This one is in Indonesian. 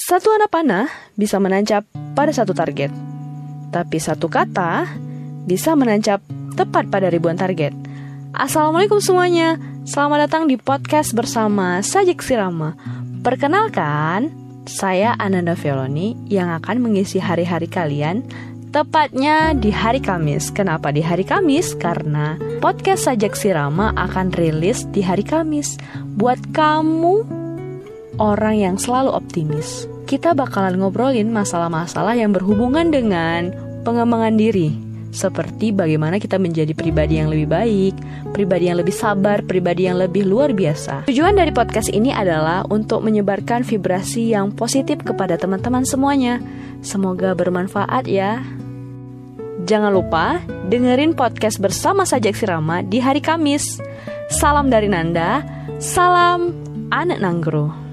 Satu anak panah bisa menancap pada satu target, tapi satu kata bisa menancap tepat pada ribuan target. Assalamualaikum semuanya, selamat datang di podcast bersama Sajik Sirama. Perkenalkan, saya Ananda Violoni yang akan mengisi hari-hari kalian Tepatnya di hari Kamis. Kenapa di hari Kamis? Karena podcast Sajak Sirama akan rilis di hari Kamis. Buat kamu orang yang selalu optimis. Kita bakalan ngobrolin masalah-masalah yang berhubungan dengan pengembangan diri. Seperti bagaimana kita menjadi pribadi yang lebih baik, pribadi yang lebih sabar, pribadi yang lebih luar biasa. Tujuan dari podcast ini adalah untuk menyebarkan vibrasi yang positif kepada teman-teman semuanya. Semoga bermanfaat ya. Jangan lupa dengerin podcast bersama Sajak Sirama di hari Kamis. Salam dari Nanda, salam anak Nanggro.